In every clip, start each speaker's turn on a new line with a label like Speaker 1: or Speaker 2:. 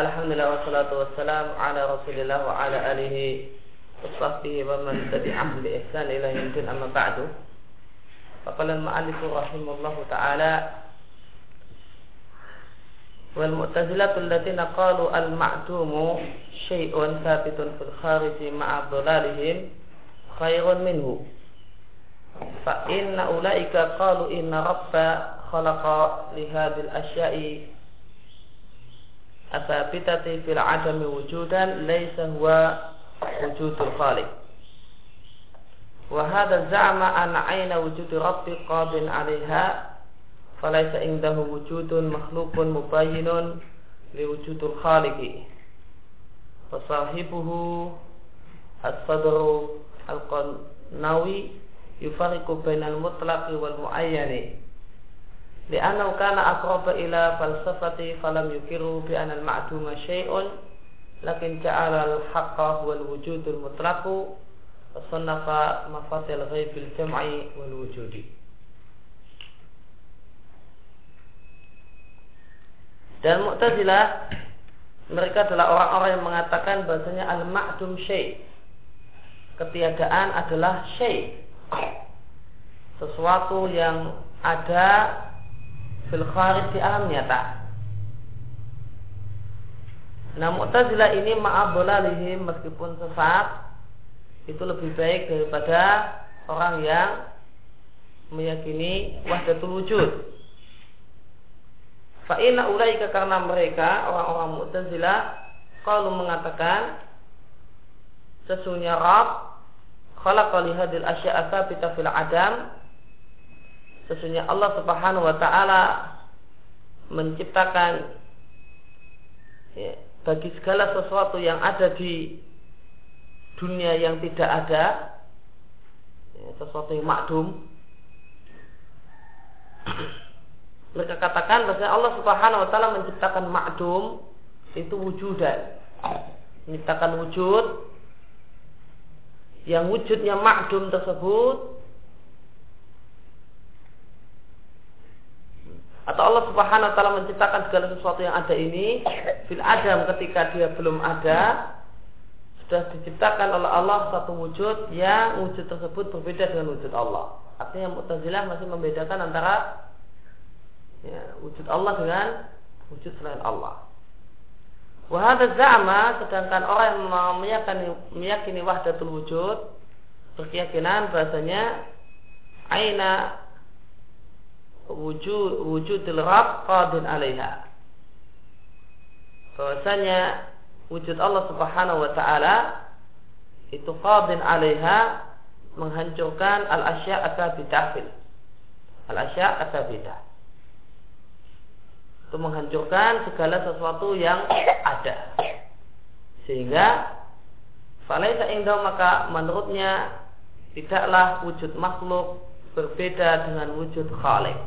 Speaker 1: Alhamdulillah wassalatu wassalam ala Rasulillah wa ala alihi wa sahbihi wa man tabi'ahum bi ihsan ila yaumil amma ba'du. Faqala al-mu'allif rahimahullah ta'ala wal mu'tazilatu alladziina qalu al-ma'dumu syai'un thabitun fil khariji ma'a dhalalihim khairun minhu. Fa inna ulaika qalu inna rabba khalaqa li hadhil asya'i الثابتة في العدم وجودا ليس هو وجود الخالق. وهذا زعم أن عين وجود رب قاض عليها فليس عنده وجود مخلوق مبين لوجود الخالق. وصاحبه الصدر القناوي يفرق بين المطلق والمعين. لأنه كان أقرب إلى فلسفة فلم يكروا بأن المعدوم شيء لكن جعل الحق هو الوجود المطلق وصنف مفاتيح الغيب الجمع والوجود Dan Mu'tazilah mereka adalah orang-orang yang mengatakan bahasanya al-ma'dum syai. Ketiadaan adalah syai. Sesuatu yang ada fil kharij di alam nyata. Nah Mu'tazilah ini ma'abolalihim meskipun sesat itu lebih baik daripada orang yang meyakini wahdatul wujud. Fa'ina ulaika karena mereka orang-orang Mu'tazilah kalau mengatakan sesungguhnya Rabb khalaqa li hadil asya'a tsabita fil adam Sesungguhnya Allah Subhanahu wa taala menciptakan ya, bagi segala sesuatu yang ada di dunia yang tidak ada ya, sesuatu yang makdum mereka katakan bahwa Allah Subhanahu wa taala menciptakan makdum itu wujudan. Menciptakan wujud yang wujudnya makdum tersebut atau Allah Subhanahu wa taala menciptakan segala sesuatu yang ada ini fil adam ketika dia belum ada sudah diciptakan oleh Allah satu wujud yang wujud tersebut berbeda dengan wujud Allah. Artinya Mu'tazilah masih membedakan antara ya, wujud Allah dengan wujud selain Allah. Wahada za'ama sedangkan orang yang meyakini, meyakini wahdatul wujud berkeyakinan bahasanya aina wujud wujudul Rabb qadin 'alaiha. Bahwasanya wujud Allah Subhanahu wa taala itu qadin 'alaiha menghancurkan al-asya' atsabidah fil al-asya' atsabidah. Itu menghancurkan segala sesuatu yang ada. Sehingga falaisa indah maka menurutnya tidaklah wujud makhluk berbeda dengan wujud khalik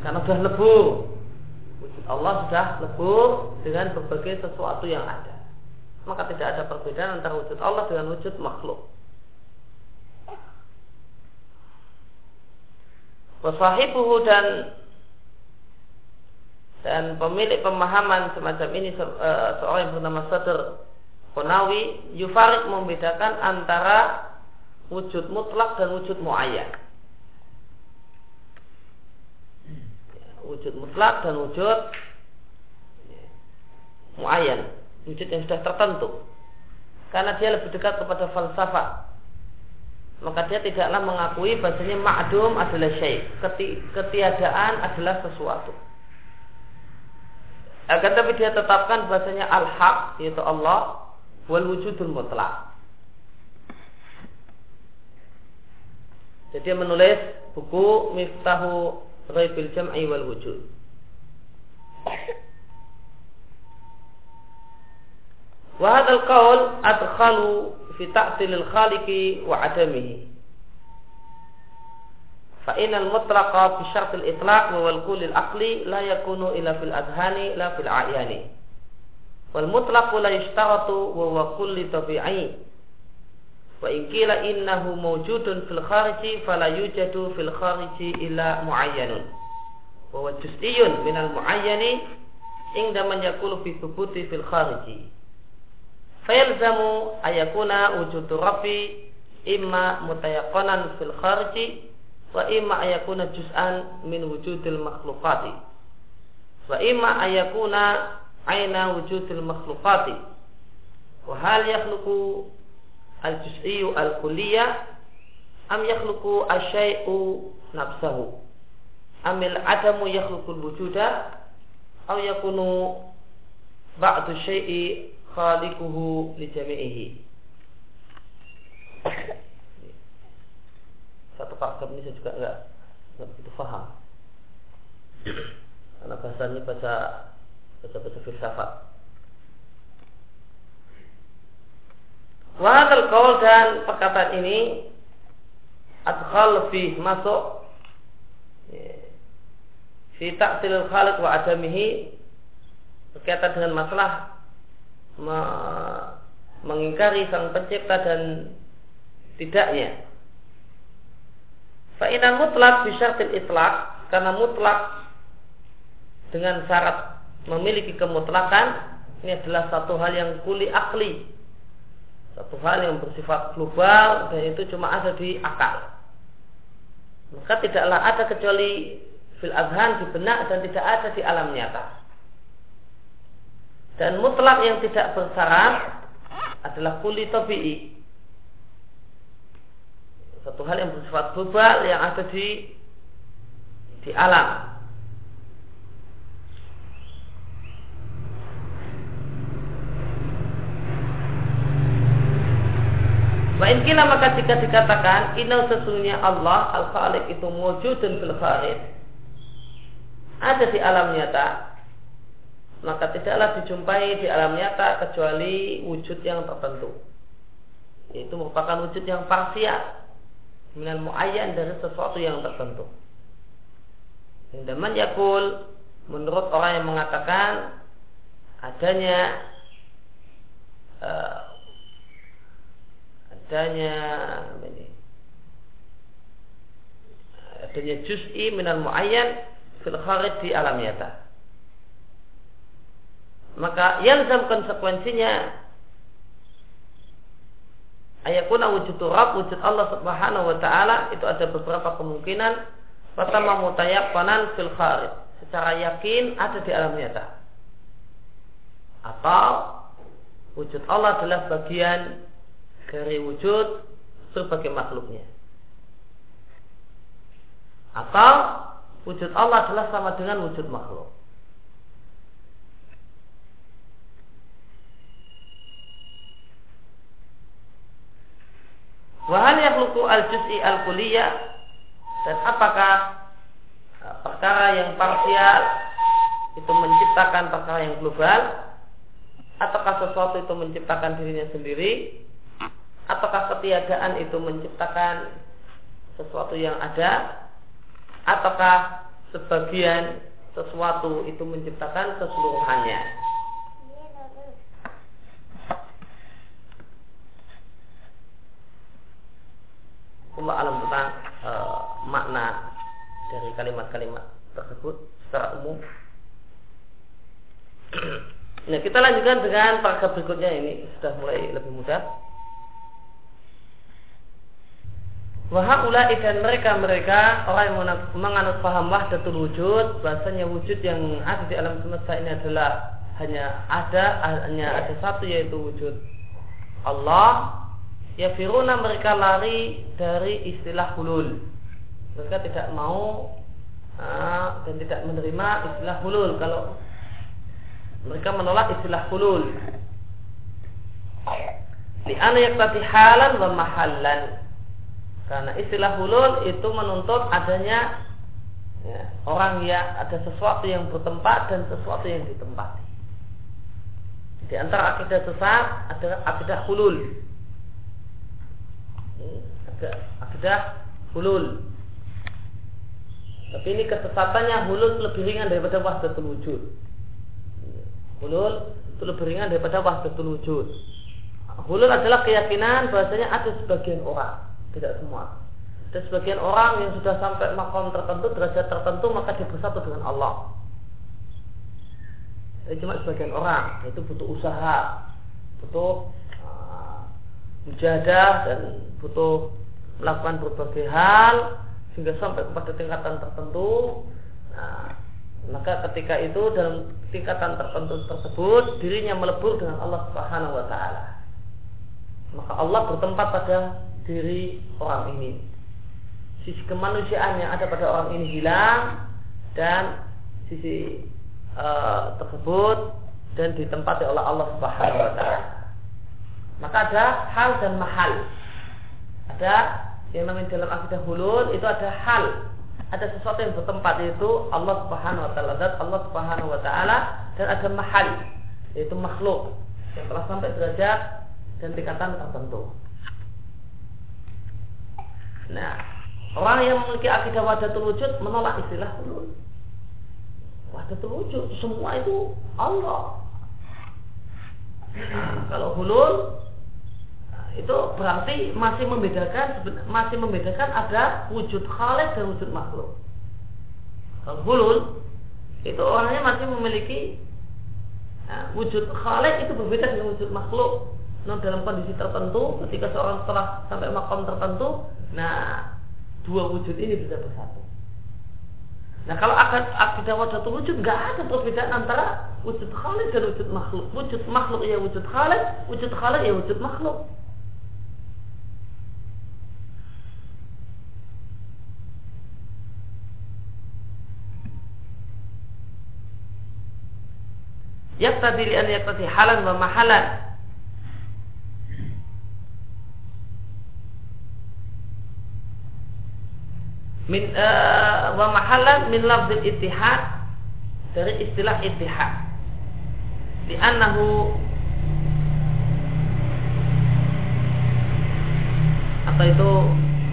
Speaker 1: karena sudah lebur. Wujud Allah sudah lebur dengan berbagai sesuatu yang ada. Maka tidak ada perbedaan antara wujud Allah dengan wujud makhluk. Wasahibuhu dan dan pemilik pemahaman semacam ini eh, seorang yang bernama Sadr Konawi Yufarik membedakan antara wujud mutlak dan wujud muayyan. Wujud mutlak dan wujud muayyan, wujud yang sudah tertentu. Karena dia lebih dekat kepada falsafah. Maka dia tidaklah mengakui bahasanya ma'dum adalah syai. Ketiadaan adalah sesuatu. Akan tapi dia tetapkan bahasanya al-haq yaitu Allah wal wujudul mutlak. Jadi dia menulis buku Miftahu ghaibil jam'i wal wujud. Wa hadzal qaul adkhalu fi ta'til al-khaliqi wa 'adamihi. Fa innal mutlaqa fi syart al-itlaq wa wal kull al-aqli la yakunu illa fil adhani la fil a'yani. Wal mutlaqu la yashtaratu wa huwa kulli tabi'i. Wa in qila innahu mawjudun fil khariji fala yujadu fil khariji illa muayyanun. Wa huwa juz'iyyun minal muayyani ingda man yakulu fi thubuti fil khariji fayalzamu ayakuna wujudu rabbi imma mutayaqanan fil khariji wa imma ayakuna juz'an min wujudil makhluqati wa imma ayakuna aina wujudil makhluqati wa hal yakhluqu al-juz'iyyu al-kulliyya am yakhluqu asyai'u nafsahu. Amil adamu yakhluqul wujuda aw yakunu ba'du syai'i khaliquhu li jami'ihi. Satu paragraf ini saya juga enggak enggak begitu paham karena bahasanya bahasa bahasa bahasa filsafat Wahal kaul dan perkataan ini adkhal lebih masuk fi ta'til khaliq wa adamihi berkaitan dengan masalah me mengingkari sang pencipta dan tidaknya. Fa'inan mutlak bisyartil itlak karena mutlak dengan syarat memiliki kemutlakan ini adalah satu hal yang kuli akli satu hal yang bersifat global dan itu cuma ada di akal maka tidaklah ada kecuali fil azhan di benak dan tidak ada di alam nyata. Dan mutlak yang tidak bersyarat adalah kuli tabi'i. Satu hal yang bersifat global yang ada di di alam. Wa in maka jika dikatakan inau sesungguhnya Allah al-Khaliq itu wujud dan kharij ada di alam nyata. Maka tidaklah dijumpai di alam nyata kecuali wujud yang tertentu. Itu merupakan wujud yang parsial dengan muayyan dari sesuatu yang tertentu. Dan yakul menurut orang yang mengatakan adanya uh, adanya ini adanya juz'i minal muayyan fil kharij di alam nyata. Maka yalzam konsekuensinya ayakuna wujud Rabb, wujud Allah Subhanahu wa taala itu ada beberapa kemungkinan. Pertama mutayaqanan fil kharij, secara yakin ada di alam nyata. Atau wujud Allah adalah bagian dari wujud sebagai makhluknya. Atau wujud Allah adalah sama dengan wujud makhluk. Wahal yakhluqu al-juz'i al-kuliyah dan apakah uh, perkara yang parsial itu menciptakan perkara yang global ataukah sesuatu itu menciptakan dirinya sendiri ataukah ketiadaan itu menciptakan sesuatu yang ada ataukah sebagian sesuatu itu menciptakan keseluruhannya. Allah alam tentang e, makna dari kalimat-kalimat tersebut secara umum. Nah, kita lanjutkan dengan paragraf berikutnya ini sudah mulai lebih mudah. Wahaulai dan mereka-mereka orang yang menganut paham wahdatul wujud bahasanya wujud yang ada di alam semesta ini adalah hanya ada hanya ada satu yaitu wujud Allah. Ya firuna mereka lari dari istilah hulul. Mereka tidak mau uh, dan tidak menerima istilah hulul. Kalau mereka menolak istilah hulul. Di anak yang halan wa mahallan karena istilah hulul itu menuntut adanya ya, orang yang ada sesuatu yang bertempat dan sesuatu yang ditempati. Di antara akidah sesat adalah akidah hulul. Ada akidah hulul. Tapi ini kesesatannya hulul lebih ringan daripada wahdatul wujud. Hulul itu lebih ringan daripada wahdatul wujud. Hulul adalah keyakinan bahasanya ada sebagian orang tidak semua. Ada sebagian orang yang sudah sampai makom tertentu, derajat tertentu, maka dia bersatu dengan Allah. Ini cuma sebagian orang, itu butuh usaha, butuh uh, dan butuh melakukan berbagai hal sehingga sampai kepada tingkatan tertentu. Nah, maka ketika itu dalam tingkatan tertentu tersebut dirinya melebur dengan Allah Subhanahu wa taala. Maka Allah bertempat pada diri orang ini. Sisi kemanusiaan yang ada pada orang ini hilang dan sisi uh, tersebut dan ditempati oleh Allah Subhanahu wa taala. Maka ada hal dan mahal. Ada yang namanya dalam akidah hulul itu ada hal ada sesuatu yang bertempat yaitu Allah Subhanahu wa taala dan Allah Subhanahu wa taala dan ada mahal yaitu makhluk yang telah sampai derajat dan tingkatan tertentu. Nah, orang yang memiliki akidah wadatul wujud menolak istilah hulul. Wadatul wujud semua itu Allah. Nah, kalau hulul itu berarti masih membedakan masih membedakan ada wujud khalik dan wujud makhluk. Kalau hulul itu orangnya masih memiliki nah, wujud khalik itu berbeda dengan wujud makhluk. Nah, dalam kondisi tertentu, ketika seorang telah sampai makam tertentu, nah dua wujud ini bisa bersatu. Nah kalau akad akidah wadatul wujud nggak ada perbedaan antara wujud khalik dan wujud makhluk. Wujud makhluk ya wujud khalik, wujud khalik ya wujud makhluk. yaktadi li an yaktadi halan wa mahalan min uh, wa mahalan min lafzil ittihad. Dari istilah ittihad. Di annahu apa itu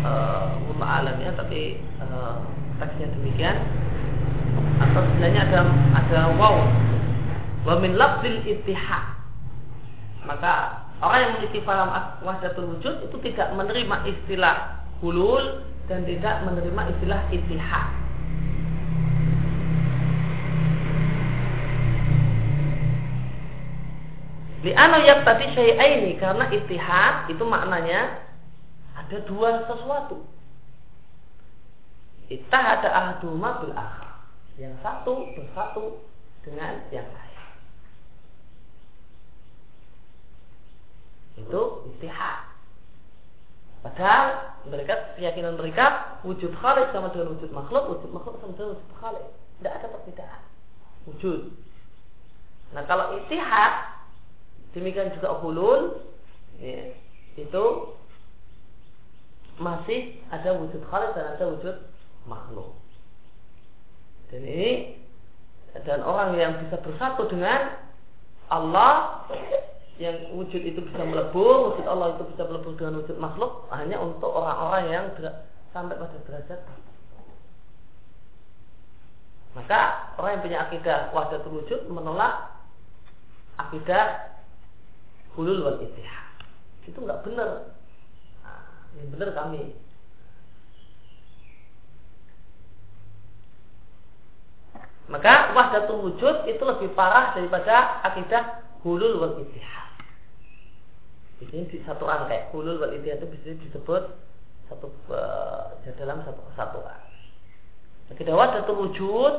Speaker 1: uh, alam ya tapi uh, teksnya demikian. Atau sebenarnya ada ada wow wa min lafzil ittihad. Maka orang yang memiliki paham wahdatul wujud itu tidak menerima istilah hulul dan tidak menerima istilah ittihad Li'anu tadi syai'aini karena ittihad itu maknanya ada dua sesuatu. Ittahada ahaduma bil akhar. Yang satu bersatu dengan yang lain. itu istihad. Padahal mereka keyakinan mereka wujud khalik sama dengan wujud makhluk, wujud makhluk sama dengan wujud khalik. Tidak ada perbedaan. Wujud. Nah kalau istihad demikian juga hulul ya, itu masih ada wujud khalik dan ada wujud makhluk. Dan ini dan orang yang bisa bersatu dengan Allah yang wujud itu bisa melebur, wujud Allah itu bisa melebur dengan wujud makhluk hanya untuk orang-orang yang sampai pada derajat maka orang yang punya akidah wahdatul wujud menolak akidah hulul wal ittihad. Itu nggak benar. Nah, yang benar kami. Maka wahdatul wujud itu lebih parah daripada akidah hulul wal ittihad. Ini di satu rangkai. Hulul wal itu bisa disebut satu uh, dalam satu kesatuan. Akidah wahdatul wujud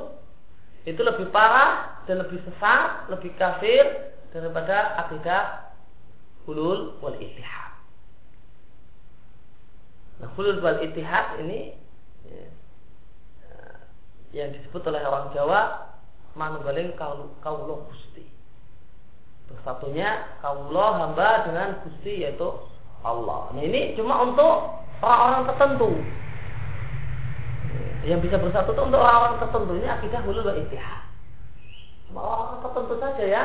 Speaker 1: itu lebih parah dan lebih sesat, lebih kafir daripada akidah hulul wal ittihad. Nah, hulul wal ittihad ini ya, uh, yang disebut oleh orang Jawa manunggaling kaulo gusti bersatunya Allah hamba dengan Gusti yaitu Allah. Nah ini cuma untuk orang-orang tertentu. Yang bisa bersatu itu untuk orang-orang tertentu. Ini akidah hulul wa. Cuma orang-orang tertentu saja ya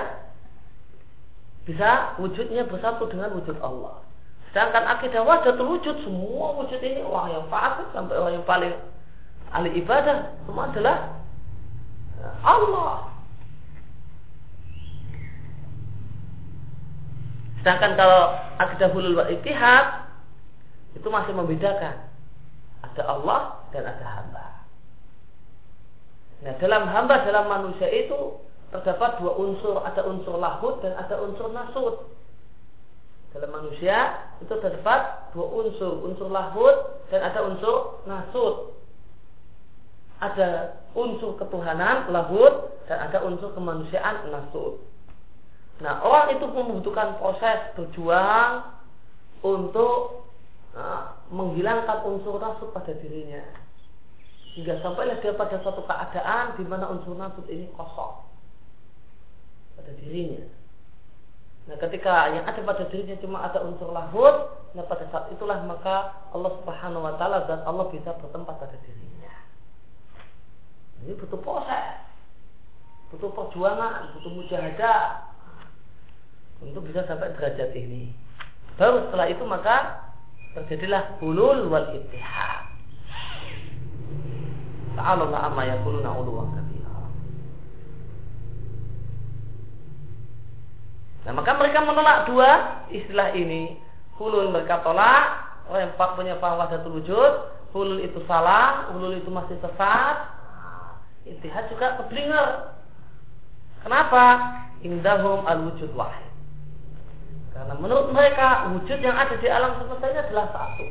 Speaker 1: bisa wujudnya bersatu dengan wujud Allah. Sedangkan akidah wahdatul wujud semua wujud ini orang yang fasik sampai orang yang paling ahli ibadah semua adalah Allah. Sedangkan kalau akidah hulul wal ittihad itu masih membedakan ada Allah dan ada hamba. Nah dalam hamba dalam manusia itu terdapat dua unsur, ada unsur lahut dan ada unsur nasut. Dalam manusia itu terdapat dua unsur, unsur lahut dan ada unsur nasut. Ada unsur ketuhanan lahut dan ada unsur kemanusiaan nasut. Nah, orang itu membutuhkan proses berjuang untuk nah, menghilangkan unsur nasut pada dirinya. Hingga sampailah dia pada suatu keadaan di mana unsur nasut ini kosong pada dirinya. Nah ketika yang ada pada dirinya cuma ada unsur lahut, nah pada saat itulah maka Allah Subhanahu Wa Taala dan Allah bisa bertempat pada dirinya. Ini butuh proses, butuh perjuangan, butuh mujahadah untuk bisa sampai derajat ini. Baru setelah itu maka terjadilah hulul wal ittihad. Ta'ala Allah amma yakuluna uluwan Nah maka mereka menolak dua istilah ini. Hulul mereka tolak. Orang yang punya paham wahdatul wujud. Hulul itu salah. Hulul itu masih sesat. Intihad juga keblinger. Kenapa? Indahum al wujud wahid. Karena menurut mereka wujud yang ada di alam semesta ini adalah satu.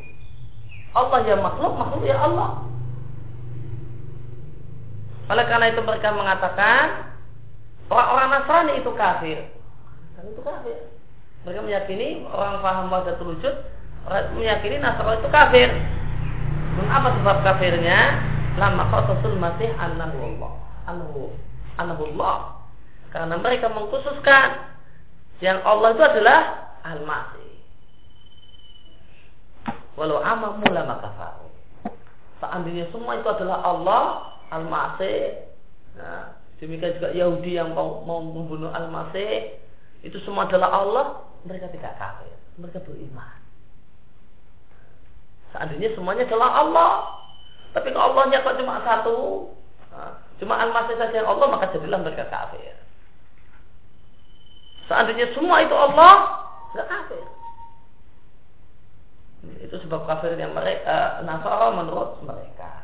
Speaker 1: Allah yang makhluk, makhluk ya Allah. Oleh karena itu mereka mengatakan orang-orang Nasrani itu kafir. Dan itu kafir. Mereka meyakini orang paham wahdatul wujud, meyakini Nasrani itu kafir. Dan apa sebab kafirnya? Lama qasasul masih annahu Allah. Annahu Allah. Karena mereka mengkhususkan yang Allah itu adalah Al-Masih. Walau amamu lama kafaru. Seandainya semua itu adalah Allah, Al-Masih. Nah, demikian juga Yahudi yang mau, mau membunuh Al-Masih, itu semua adalah Allah, mereka tidak kafir, mereka beriman. Seandainya semuanya adalah Allah, tapi kalau Allahnya kok cuma satu, cuma Al-Masih saja yang Allah, maka jadilah mereka kafir. Seandainya semua itu Allah, nggak kafir. Itu sebab kafir yang mereka Nasara menurut mereka.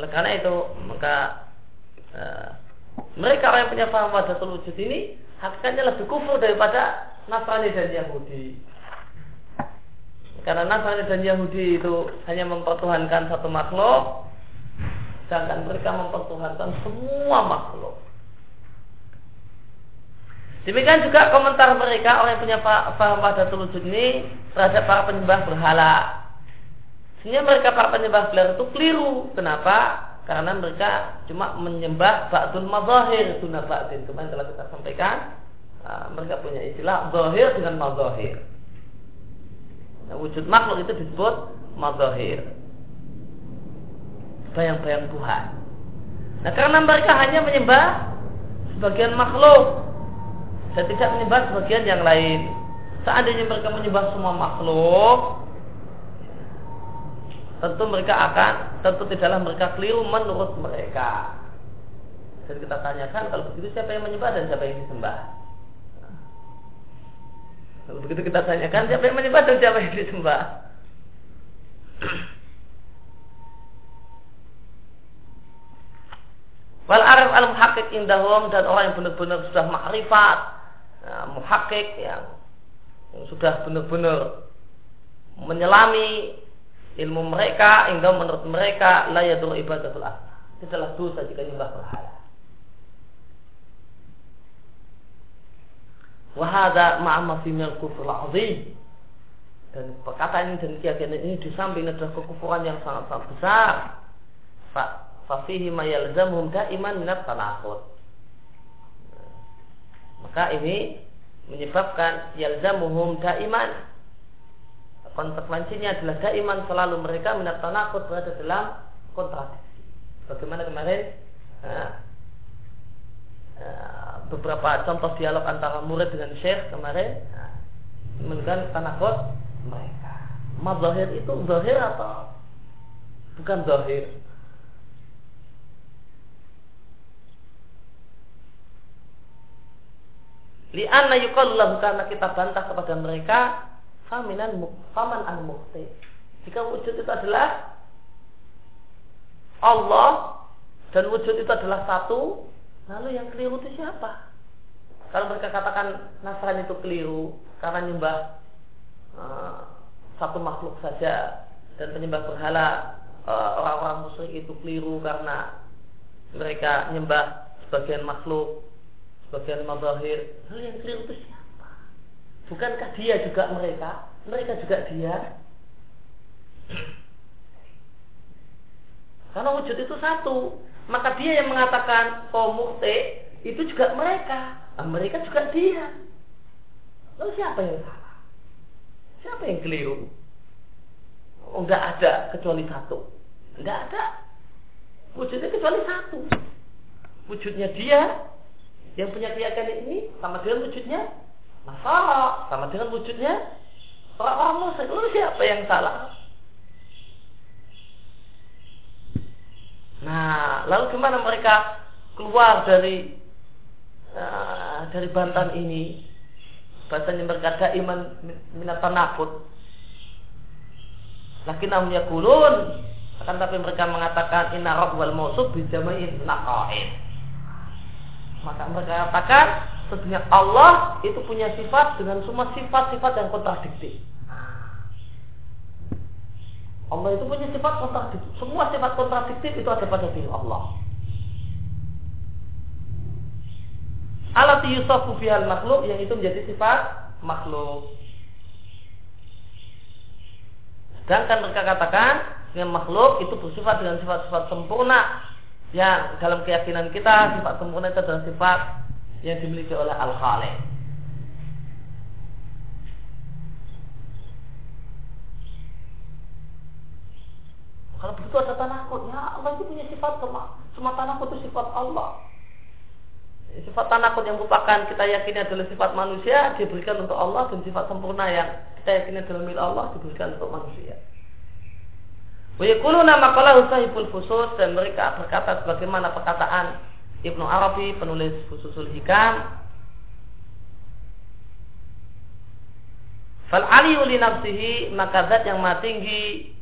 Speaker 1: Oleh karena itu maka uh, mereka orang yang punya paham pada wujud ini hakikatnya lebih kufur daripada Nasrani dan Yahudi. Karena Nasrani dan Yahudi itu hanya mempertuhankan satu makhluk, sedangkan mereka mempertuhankan semua makhluk. Demikian juga komentar mereka orang yang punya paham pada wujud ini terhadap para penyembah berhala. Sehingga mereka para penyembah gelar itu keliru. Kenapa? Karena mereka cuma menyembah ba'dul mazahir tuna ba'din. Kemarin telah kita sampaikan. Nah, mereka punya istilah zahir dengan mazahir. Nah, wujud makhluk itu disebut mazahir. Bayang-bayang Tuhan. Nah, karena mereka hanya menyembah sebagian makhluk dan tidak menyembah sebagian yang lain. Seandainya mereka menyembah semua makhluk, tentu mereka akan tentu tidaklah mereka keliru menurut mereka. Dan kita tanyakan kalau begitu siapa yang menyembah dan siapa yang disembah. Kalau begitu kita tanyakan siapa yang menyembah dan siapa yang disembah. Wal arif al muhakkik indahum dan orang yang benar-benar sudah makrifat, ya, muhakkik yang, yang sudah benar-benar menyelami ilmu mereka hingga menurut mereka layatul ibadatul asna. Itulah dosa jika nyembah berhala. Wahada ma'ama fi minal kufur azim. Dan perkataan ini dan keyakinan ini di samping adalah kekufuran yang sangat-sangat besar. Fafihi ma yalzamuhum da'iman minat tanakut. Maka ini menyebabkan yalzamuhum da'iman konsekuensinya adalah daiman selalu mereka minat tanakut berada dalam kontradiksi. Bagaimana kemarin uh, uh, beberapa contoh dialog antara murid dengan syekh kemarin uh, menunjukkan tanakut mereka. Mazahir itu zahir atau bukan zahir? Lianna yukallahu karena kita bantah kepada mereka faminan faman al mukti. Jika wujud itu adalah Allah dan wujud itu adalah satu, lalu yang keliru itu siapa? Kalau mereka katakan Nasrani itu keliru karena nyembah uh, satu makhluk saja dan penyembah berhala uh, orang-orang musyrik itu keliru karena mereka nyembah sebagian makhluk, sebagian mazahir. Lalu yang keliru itu siapa? Bukankah dia juga mereka? Mereka juga dia? Karena wujud itu satu. Maka dia yang mengatakan kaum mukte itu juga mereka. Nah, mereka juga dia. Lalu siapa yang salah? Siapa yang keliru? Oh, enggak ada kecuali satu. Enggak ada. Wujudnya kecuali satu. Wujudnya dia yang punya keyakinan ini sama dengan wujudnya masalah, sama dengan wujudnya orang-orang musyrik. Lalu siapa yang salah? Nah, lalu gimana mereka keluar dari uh, dari bantan ini? Bahasanya berkata iman minat tanakut. Lakin namanya kulun akan tapi mereka mengatakan inna wal mausuf bijamain naqain. Maka mereka katakan sesungguhnya Allah itu punya sifat dengan semua sifat-sifat yang kontradiktif. Allah itu punya sifat kontradiktif. Semua sifat kontradiktif itu ada pada diri Allah. Alat yusafu fihal makhluk yang itu menjadi sifat makhluk. Sedangkan mereka katakan dengan makhluk itu bersifat dengan sifat-sifat sempurna yang dalam keyakinan kita sifat sempurna itu adalah sifat yang dimiliki oleh Al-Khaliq. Kalau begitu ada tanakut, ya Allah itu punya sifat semua. Semua tanakut itu sifat Allah. Sifat tanakut yang merupakan kita yakini adalah sifat manusia diberikan untuk Allah dan sifat sempurna yang kita yakini adalah milik Allah diberikan untuk manusia. Wa nama kalau sahibul fusus dan mereka berkata sebagaimana perkataan Ibnu Arabi penulis Fususul Hikam Fal aliyu li nafsihi maka zat yang maha tinggi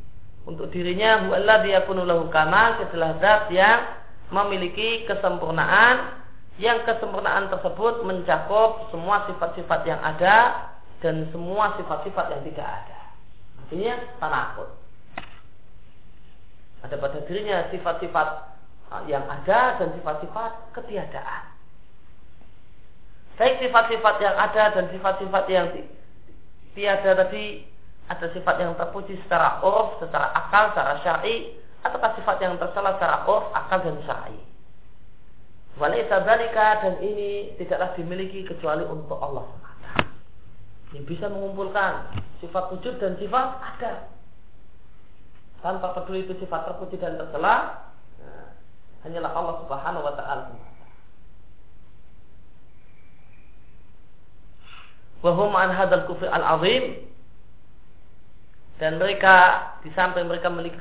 Speaker 1: untuk dirinya huwallazi yakunu lahu kamal adalah zat yang memiliki kesempurnaan yang kesempurnaan tersebut mencakup semua sifat-sifat yang ada dan semua sifat-sifat yang tidak ada. Artinya tanakut. Ada pada dirinya sifat-sifat uh, yang ada dan sifat-sifat ketiadaan. Baik sifat-sifat yang ada dan sifat-sifat yang tiada tadi ada sifat yang terpuji secara urf, secara akal, secara syar'i, ataukah sifat yang tercela secara urf, akal dan syar'i. Walaisa dzalika dan ini tidaklah dimiliki kecuali untuk Allah semata. Yang bisa mengumpulkan sifat wujud dan sifat ada. Tanpa peduli itu sifat terpuji dan tercela, nah, hanyalah Allah Subhanahu wa taala. Wahum an hadal kufri al-azim dan mereka di samping mereka memiliki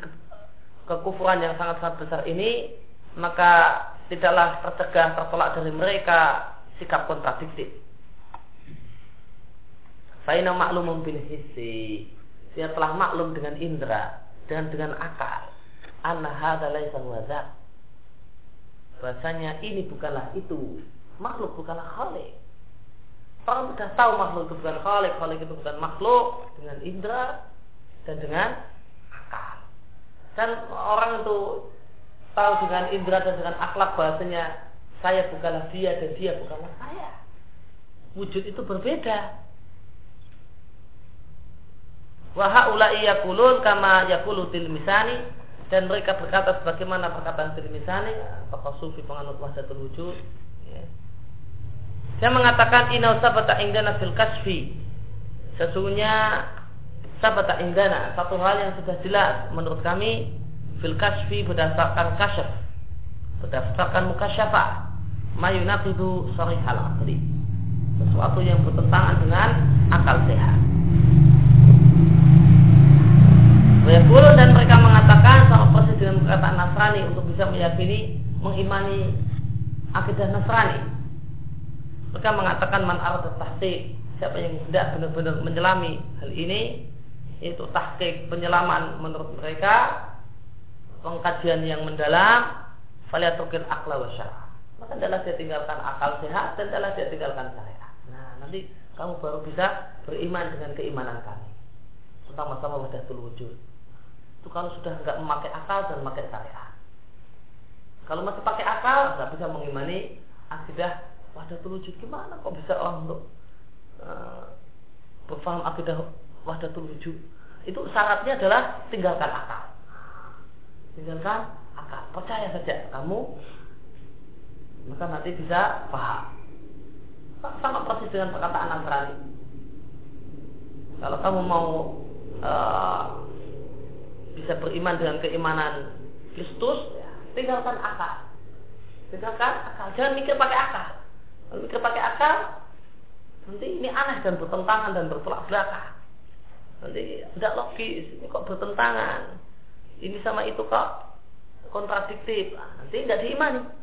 Speaker 1: kekufuran yang sangat-sangat besar ini maka tidaklah tercegah tertolak dari mereka sikap kontradiktif. Faina maklum bil hissi. Dia telah maklum dengan indera dan dengan akal. Anna hadza laisa. Bahasanya ini bukanlah itu. Makhluk bukanlah khalik. Orang sudah tahu makhluk itu bukan khalik, khalik itu bukan makhluk dengan indera dan dengan akal. Dan orang itu tahu dengan indera dan dengan akhlak bahasanya saya bukanlah dia dan dia bukanlah saya. Wujud itu berbeda. Wahaulai yakulun kama yakulu tilmisani dan mereka berkata sebagaimana perkataan tilmisani tokoh sufi penganut wahdatul wujud. Ya. Saya mengatakan inau sabata indana fil kasfi. Sesungguhnya sabata indana satu hal yang sudah jelas menurut kami fil kasfi berdasarkan kasyaf berdasarkan mukasyafah mayunaqidu sarihal aqli sesuatu yang bertentangan dengan akal sehat Wayakulu dan mereka mengatakan sama persis dengan perkataan Nasrani untuk bisa meyakini, mengimani akidah Nasrani. Mereka mengatakan man arad tahqiq, siapa yang tidak benar-benar menyelami hal ini, itu tahqiq penyelaman menurut mereka pengkajian yang mendalam, faliatukil akla wa Maka adalah dia tinggalkan akal sehat dan adalah dia tinggalkan syariat. Nah, nanti kamu baru bisa beriman dengan keimanan kami. Sama-sama wahdatul wujud. Itu kalau sudah nggak memakai akal dan memakai syariat. Kalau masih pakai akal, nggak bisa mengimani akidah wahdatul wujud. Gimana kok bisa orang untuk uh, berfaham akidah wahdatul wujud? Itu syaratnya adalah tinggalkan akal. Tinggalkan akal. Percaya saja kamu maka nanti bisa paham. Sama persis dengan perkataan Nasrani. Kalau kamu mau uh, bisa beriman dengan keimanan Kristus, ya, tinggalkan akal. Tinggalkan akal. Jangan mikir pakai akal. Kalau mikir pakai akal, nanti ini aneh dan bertentangan dan bertolak belakang. Nanti tidak logis. Ini kok bertentangan. Ini sama itu kok kontradiktif. Nanti tidak diimani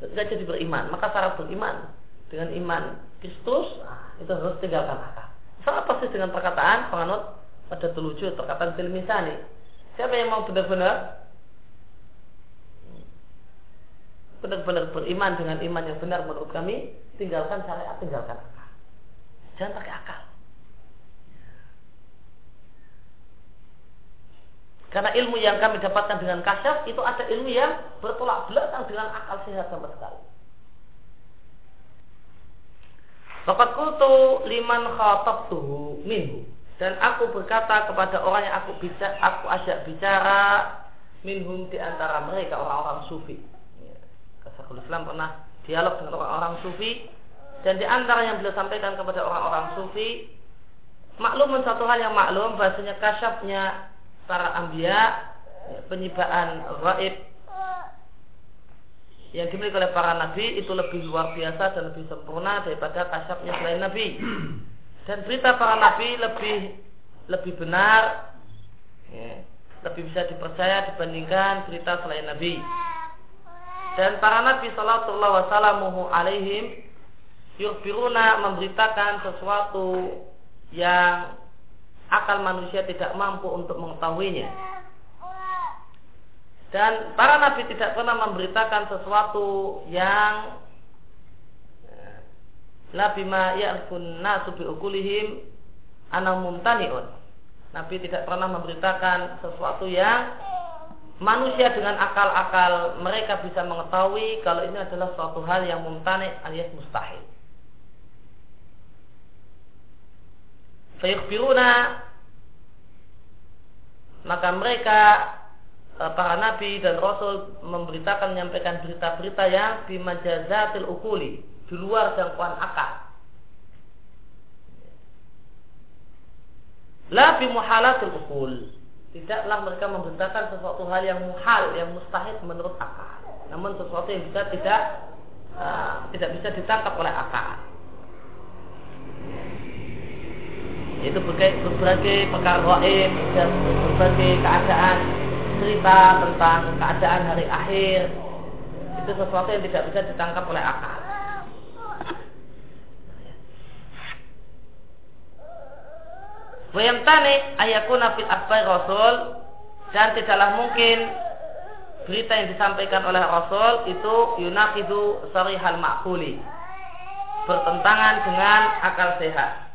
Speaker 1: nggak jadi beriman. Maka syarat beriman dengan iman Kristus nah, itu harus tinggalkan akal. Sama persis dengan perkataan penganut pada telucu perkataan filmisani. Siapa yang mau benar-benar benar-benar beriman dengan iman yang benar menurut kami, tinggalkan syariat, tinggalkan akal. Jangan pakai akal. Karena ilmu yang kami dapatkan dengan kasyaf itu ada ilmu yang bertolak belakang dengan akal sehat sama sekali. Fakat kultu liman tuh minhu dan aku berkata kepada orang yang aku bisa aku ajak bicara minhum di antara mereka orang-orang sufi. Ya, Kasakul Islam pernah dialog dengan orang-orang sufi. Dan di antara yang beliau sampaikan kepada orang-orang sufi maklum satu hal yang maklum bahasanya kasyafnya para ambia penyibaan gaib yang dimiliki oleh para nabi itu lebih luar biasa dan lebih sempurna daripada kasyafnya selain nabi dan berita para nabi lebih lebih benar ya, lebih bisa dipercaya dibandingkan berita selain nabi dan para nabi sallallahu wasallamuhu alaihim yurbiruna memberitakan sesuatu yang akal manusia tidak mampu untuk mengetahuinya. Dan para nabi tidak pernah memberitakan sesuatu yang la bima ya'rifun nasu bi ukulihim mumtani'un. Nabi tidak pernah memberitakan sesuatu yang manusia dengan akal-akal mereka bisa mengetahui kalau ini adalah suatu hal yang mumtani alias mustahil. Fayukhbiruna maka mereka e, para nabi dan rasul memberitakan menyampaikan berita-berita yang bimajazatil ukuli di luar jangkauan akal. La bimuhalatil ukul. Tidaklah mereka memberitakan sesuatu hal yang muhal, yang mustahil menurut akal. Namun sesuatu yang bisa tidak uh, tidak bisa ditangkap oleh akal yaitu berbagai, berbagai perkara gaib dan berbagai keadaan cerita tentang keadaan hari akhir itu sesuatu yang tidak bisa ditangkap oleh akal. Tani ayakuna fil akhbar rasul dan tidaklah mungkin berita yang disampaikan oleh rasul itu yunakidu sarihal makuli bertentangan dengan akal sehat.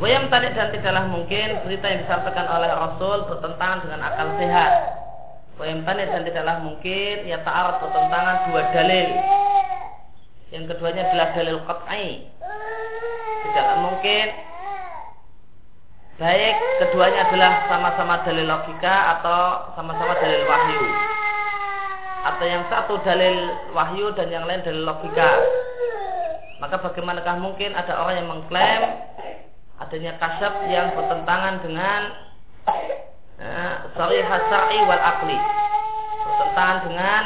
Speaker 1: Wayam tadi dan tidaklah mungkin berita yang disampaikan oleh Rasul bertentangan dengan akal sehat. Wayam tadi dan tidaklah mungkin ya ta'arud bertentangan dua dalil. Yang keduanya adalah dalil qat'i. Tidaklah mungkin baik keduanya adalah sama-sama dalil logika atau sama-sama dalil wahyu. Atau yang satu dalil wahyu dan yang lain dalil logika. Maka bagaimanakah mungkin ada orang yang mengklaim adanya kasab yang bertentangan dengan uh, syariah wal akli bertentangan dengan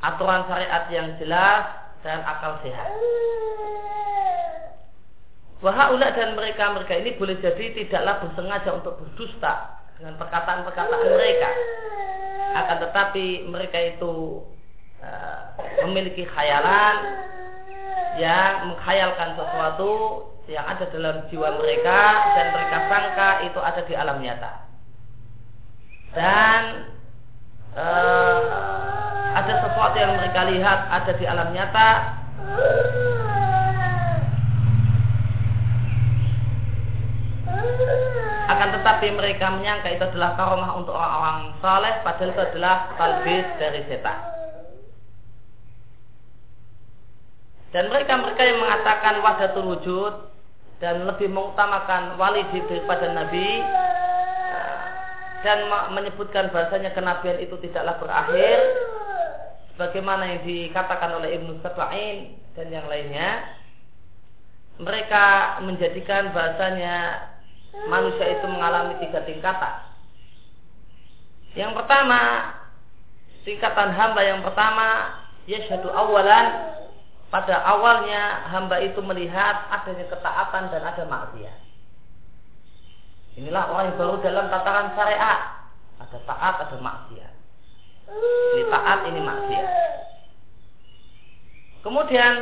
Speaker 1: aturan syariat yang jelas dan akal sehat. Wahaulah dan mereka-mereka ini boleh jadi tidaklah bersengaja untuk berdusta dengan perkataan-perkataan mereka. Akan tetapi mereka itu uh, memiliki khayalan yang mengkhayalkan sesuatu yang ada dalam jiwa mereka dan mereka sangka itu ada di alam nyata. dan uh, ada sesuatu yang mereka lihat ada di alam nyata akan tetapi mereka menyangka itu adalah karomah untuk orang-orang saleh padahal itu adalah talbis dari setan. Dan mereka-mereka yang mengatakan wahdatul wujud dan lebih mengutamakan wali daripada nabi dan menyebutkan bahasanya kenabian itu tidaklah berakhir sebagaimana yang dikatakan oleh Ibnu Sab'in dan yang lainnya mereka menjadikan bahasanya manusia itu mengalami tiga tingkatan. Yang pertama tingkatan hamba yang pertama yashadu awalan pada awalnya hamba itu melihat adanya ketaatan dan ada maksiat. Inilah orang yang baru dalam tataran syariat. Ada taat ada maksiat. Ini taat, ini maksiat. Kemudian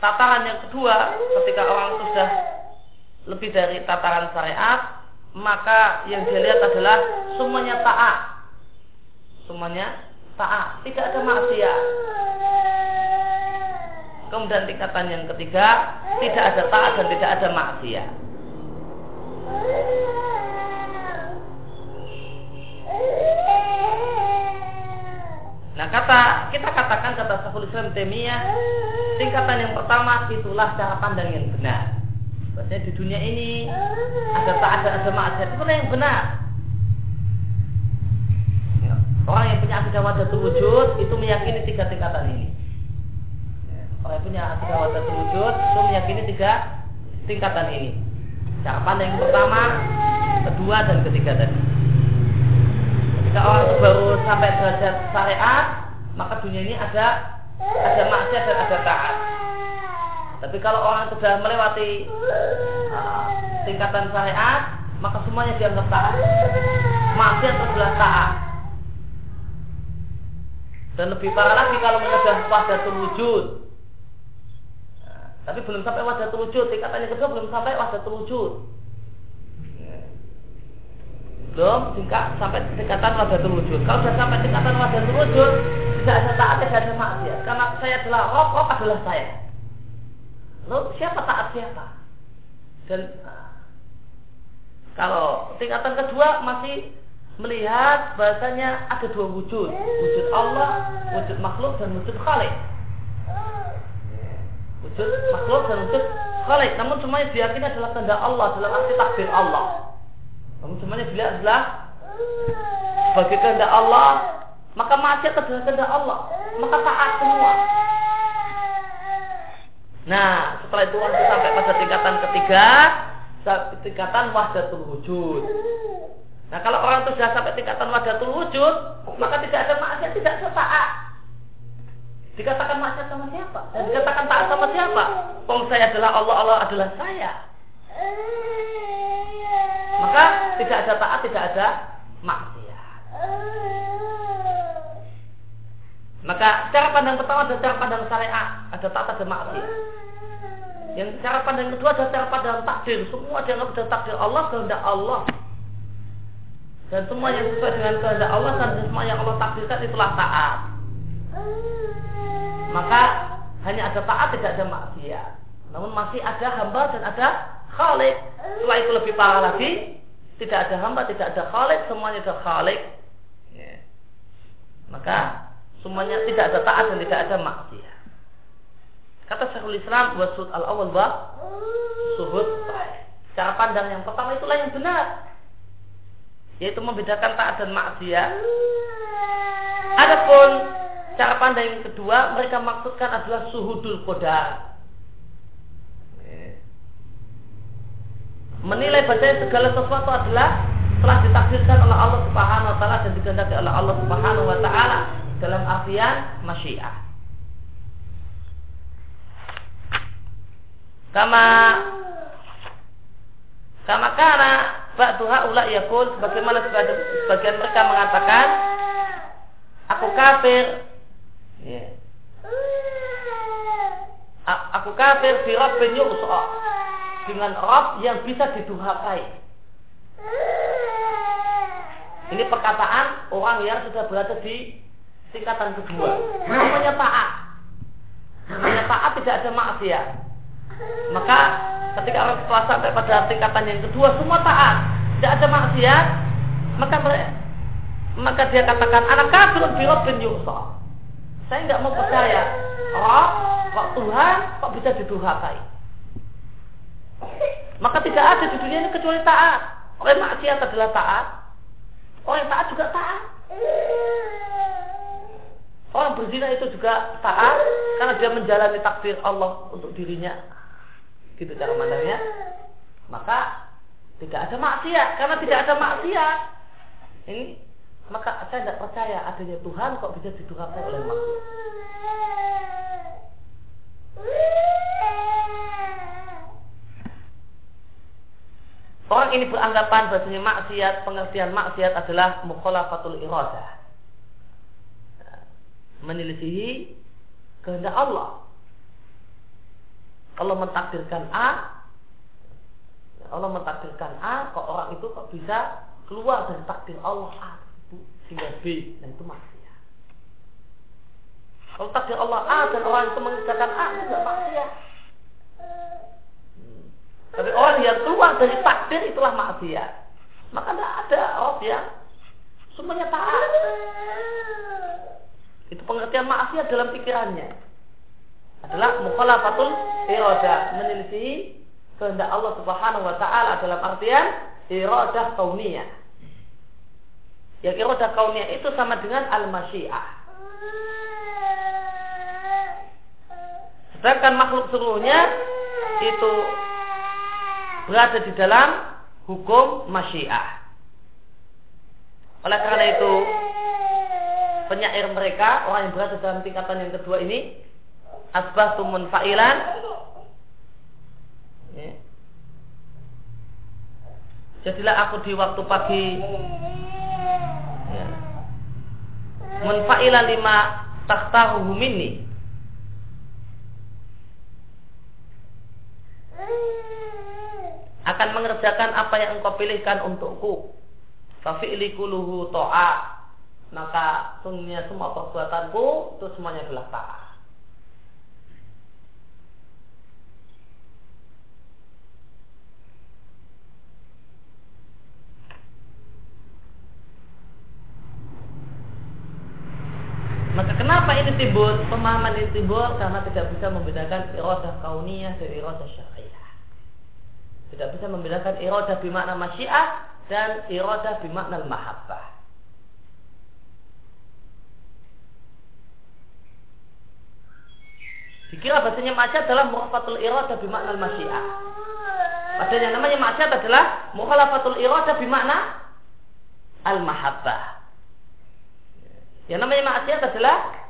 Speaker 1: tataran yang kedua, ketika orang sudah lebih dari tataran syariat, maka yang dia lihat adalah semuanya taat. Semuanya taat, tidak ada maksiat. Kemudian tingkatan yang ketiga, tidak ada taat dan tidak ada maksiat. Nah kata kita katakan kata Syekhul Islam Temiyah tingkatan yang pertama itulah cara pandang yang benar. Maksudnya di dunia ini ada tak ada ada maksiat itu yang benar. Ya, orang yang punya akidah wadatul wujud itu meyakini tiga tingkatan ini. Orang yang punya akidah wadatul wujud itu meyakini tiga tingkatan ini. Cara pandang yang pertama, kedua dan ketiga tadi. Ketika orang itu baru sampai derajat syariat, maka dunia ini ada ada maksiat dan ada taat. Tapi kalau orang sudah melewati uh, tingkatan syariat, maka semuanya dianggap taat. Maksiat adalah taat. Dan lebih parah lagi kalau sudah wahdatul wujud. Nah, tapi belum sampai wahdatul wujud, tingkatannya kedua belum sampai wahdatul wujud belum tingkat sampai tingkatan wadatul wujud. Kalau sudah sampai tingkatan wadatul wujud, tidak ada taat, tidak ada maksiat. Karena saya adalah roh adalah saya. Lalu siapa taat siapa? Dan nah, kalau tingkatan kedua masih melihat bahasanya ada dua wujud, wujud Allah, wujud makhluk dan wujud khalik. Wujud makhluk dan wujud khalik. Namun semuanya diyakini adalah tanda Allah dalam arti takbir Allah. Namun semuanya dilihat adalah sebagai kehendak Allah, maka maksiat adalah kehendak Allah, maka taat semua. Nah, setelah itu orang sampai pada tingkatan ketiga, tingkatan wahdatul wujud. Nah, kalau orang itu sudah sampai tingkatan wahdatul wujud, maka tidak ada maksiat, tidak ada taat. Dikatakan maksiat sama siapa? Dan dikatakan taat sama siapa? Pong saya adalah Allah, Allah adalah saya maka tidak ada taat, tidak ada maksiat. Maka cara pandang pertama adalah cara pandang syariat, ada taat, ada maksiat. Yang cara pandang kedua adalah cara pandang takdir. Semua dianggap sudah takdir Allah, kehendak Allah. Dan semua yang sesuai dengan kehendak Allah dan semua yang Allah takdirkan itulah taat. Maka hanya ada taat, tidak ada maksiat. Namun masih ada hamba dan ada khalik. Setelah itu lebih parah lagi, tidak ada hamba, tidak ada khalik, semuanya ada khalik. Ya. Maka semuanya tidak ada taat dan tidak ada maksiat. Kata Syekhul Islam, wasud al awal bah, suhud Cara pandang yang pertama itulah yang benar, yaitu membedakan taat dan maksiat. Adapun cara pandang yang kedua, mereka maksudkan adalah suhudul kodar menilai bahwa segala sesuatu adalah telah ditakdirkan oleh Allah Subhanahu wa taala dan dikehendaki oleh Allah Subhanahu wa taala dalam artian masyiah. Kama kama kana ba'du haula yaqul sebagaimana sebagian mereka mengatakan aku kafir ya. aku kafir fi rabbin dengan Rob yang bisa didurhakai. Ini perkataan orang yang sudah berada di tingkatan kedua. Namanya taat. Namanya taat tidak ada maksiat. Maka ketika orang setelah sampai pada tingkatan yang kedua semua taat, tidak ada maksiat, maka maka dia katakan anak kafir bin yusa. Saya nggak mau percaya. Oh, kok Tuhan kok bisa didurhakai? Maka tidak ada di dunia ini kecuali taat. Orang maksiat adalah taat. Orang taat juga taat. Orang berzina itu juga taat karena dia menjalani takdir Allah untuk dirinya. Gitu cara mandangnya. Maka tidak ada maksiat karena tidak ada maksiat. Ini maka saya tidak percaya adanya Tuhan kok bisa didurhakai oleh makhluk. Orang ini beranggapan bahasanya maksiat, pengertian maksiat adalah mukhalafatul iradah. Menyelisihi kehendak Allah. Allah mentakdirkan A, Allah mentakdirkan A, kok orang itu kok bisa keluar dari takdir Allah A itu sehingga B, dan itu maksiat. Kalau takdir Allah A dan orang itu mengerjakan A itu tidak maksiat. Tapi orang yang keluar dari takdir itulah maksiat. Maka tidak ada orang yang semuanya taat. Pengertian maksiat dalam pikirannya. Adalah mukhalafatul iradah, menyelisih kehendak Allah Subhanahu wa taala dalam artian iradah kauniyah. Yang iradah kauniyah itu sama dengan al-masyiah. Sedangkan makhluk seluruhnya itu berada di dalam hukum masyiah. Oleh karena itu penyair mereka orang yang berada dalam tingkatan yang kedua ini tumun fa'ilan ya. Jadilah aku di waktu pagi ya. Munfa'ilan lima takhtahu minni akan mengerjakan apa yang engkau pilihkan untukku. Fafi'li kuluhu to'a. Maka sungguhnya semua perbuatanku itu semuanya adalah taat. Maka kenapa ini timbul? Pemahaman ini timbul karena tidak bisa membedakan iradah kauniyah dari iradah syariah. Tidak bisa membedakan iradah bimakna masyiah dan iradah bimakna mahabbah. Dikira bahasanya maksiat adalah mukhalafatul iradah bimakna masyiah. Padahal yang namanya maksiat adalah mukhalafatul iradah bimakna al-mahabbah. Yang namanya maksiat adalah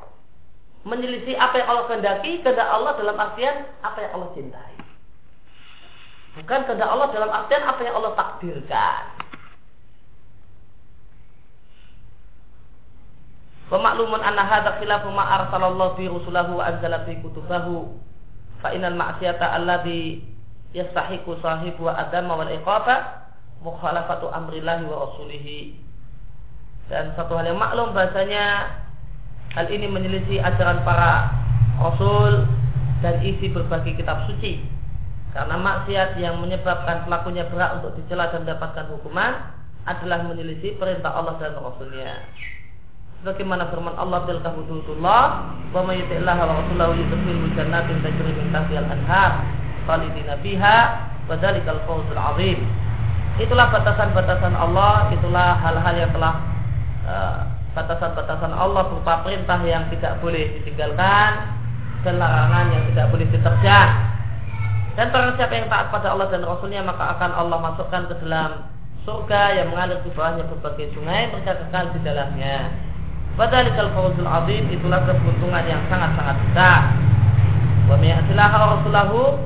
Speaker 1: menyelisih apa yang Allah kehendaki, kehendak Allah dalam artian apa yang Allah cintai. Bukan kehendak Allah dalam artian apa yang Allah takdirkan. Pemakluman anna hadza khilafu ma arsalallahu bi rusulahu wa anzala fi kutubahu. Fa innal ma'siyata alladhi yastahiqu sahibu wa adama wal iqaba mukhalafatu amrillahi wa rasulihi. Dan satu hal yang maklum bahasanya hal ini menyelisih ajaran para rasul dan isi berbagai kitab suci. Karena maksiat yang menyebabkan pelakunya berat untuk dicela dan mendapatkan hukuman adalah menyelisih perintah Allah dan Rasulnya. Sebagaimana firman Allah tilka hududullah wa may yuti'illah wa rasulahu yudkhilhu jannatin tajri min tahtiha al-anhar khalidina fiha wa dzalikal fawzul 'azim. Itulah batasan-batasan Allah, itulah hal-hal yang telah uh, batasan-batasan Allah berupa perintah yang tidak boleh ditinggalkan dan larangan yang tidak boleh diterjang dan barang siapa yang taat pada Allah dan Rasulnya maka akan Allah masukkan ke dalam surga yang mengalir di bawahnya berbagai sungai mereka kekal di dalamnya. Fadzalikal fawzul azim itulah keberuntungan yang sangat-sangat besar. Wa may rasulahu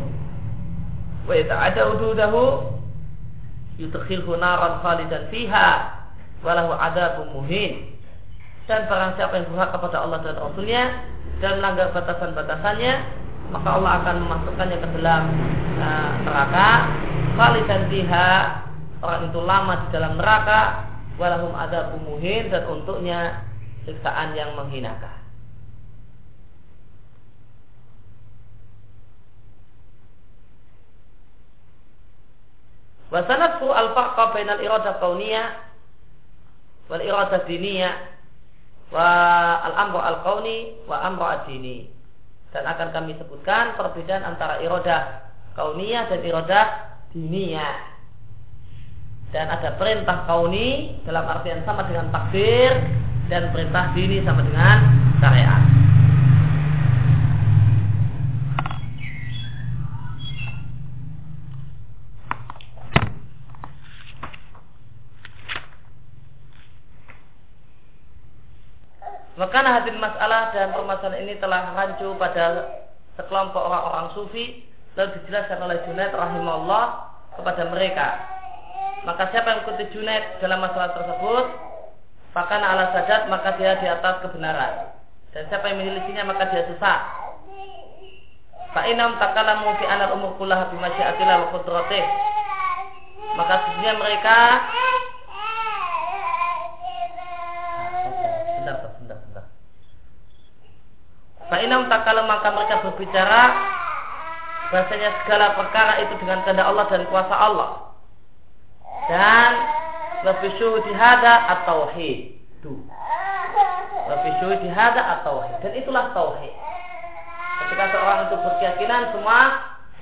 Speaker 1: wa yata'adda hududahu yudkhilhu naran khalidan fiha walahu adabun muhin. Dan barang siapa yang berhak kepada Allah dan Rasulnya dan melanggar batasan-batasannya maka Allah akan memasukkannya ke dalam uh, neraka khalidan fiha orang itu lama di dalam neraka walahum ada umuhin dan untuknya siksaan yang menghinakan. Wasanat sanadku al-farqa bainal iradah kauniyah wal iradah diniyah wa al-amru al-kauni wa amru ad-dini. Dan akan kami sebutkan perbedaan antara iradah kauniyah dan iradah diniyah. Dan ada perintah kauni dalam artian sama dengan takdir dan perintah dini sama dengan syariat. Maka hadin masalah dan permasalahan ini telah rancu pada sekelompok orang-orang sufi lalu dijelaskan oleh Junaid rahimahullah kepada mereka. Maka siapa yang mengikuti Junaid dalam masalah tersebut, maka ala sajad maka dia di atas kebenaran. Dan siapa yang menyelisihinya maka dia sesat. Fa'inam takalamu fi anar umur kullah bimasyiatillah wa kudratih. Maka sesungguhnya mereka Fa'inam takala maka mereka berbicara bahasanya segala perkara itu dengan kehendak Allah dan kuasa Allah. Dan lebih syuhudi hada. Lebih syuhudi hada. Dan itulah tauhid. Ketika seorang itu berkeyakinan semua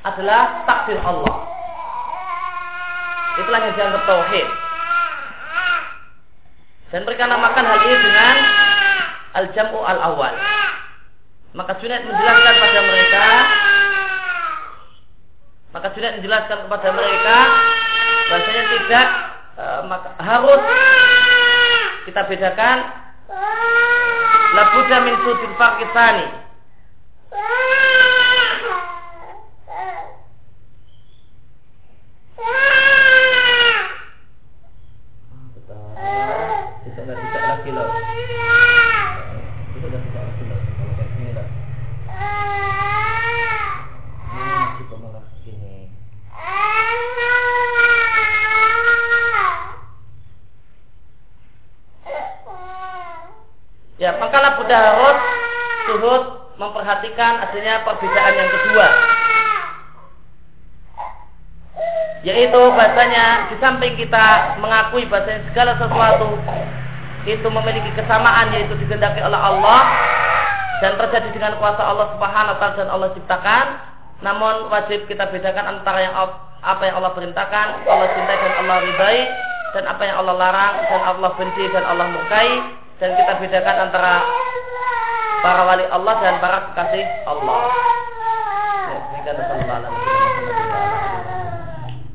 Speaker 1: adalah takdir Allah. Itulah yang dianggap tauhid. Dan mereka namakan hal ini dengan al-jam'u al-awwal. Maka Junaid menjelaskan pada mereka maka Junaid menjelaskan kepada mereka bahasanya tidak e, maka harus kita bedakan. Labuda min sudil fakisani tidak tidak lagi loh tidak tidak lagi loh Ya, maka Buddha harus suhud memperhatikan adanya perbedaan yang kedua. Yaitu bahasanya di samping kita mengakui bahasanya segala sesuatu itu memiliki kesamaan yaitu dikehendaki oleh Allah dan terjadi dengan kuasa Allah Subhanahu wa taala dan Allah ciptakan, namun wajib kita bedakan antara yang apa yang Allah perintahkan, Allah cintai dan Allah ridai dan apa yang Allah larang dan Allah benci dan Allah murkai dan kita bedakan antara para wali Allah dan para kekasih Allah.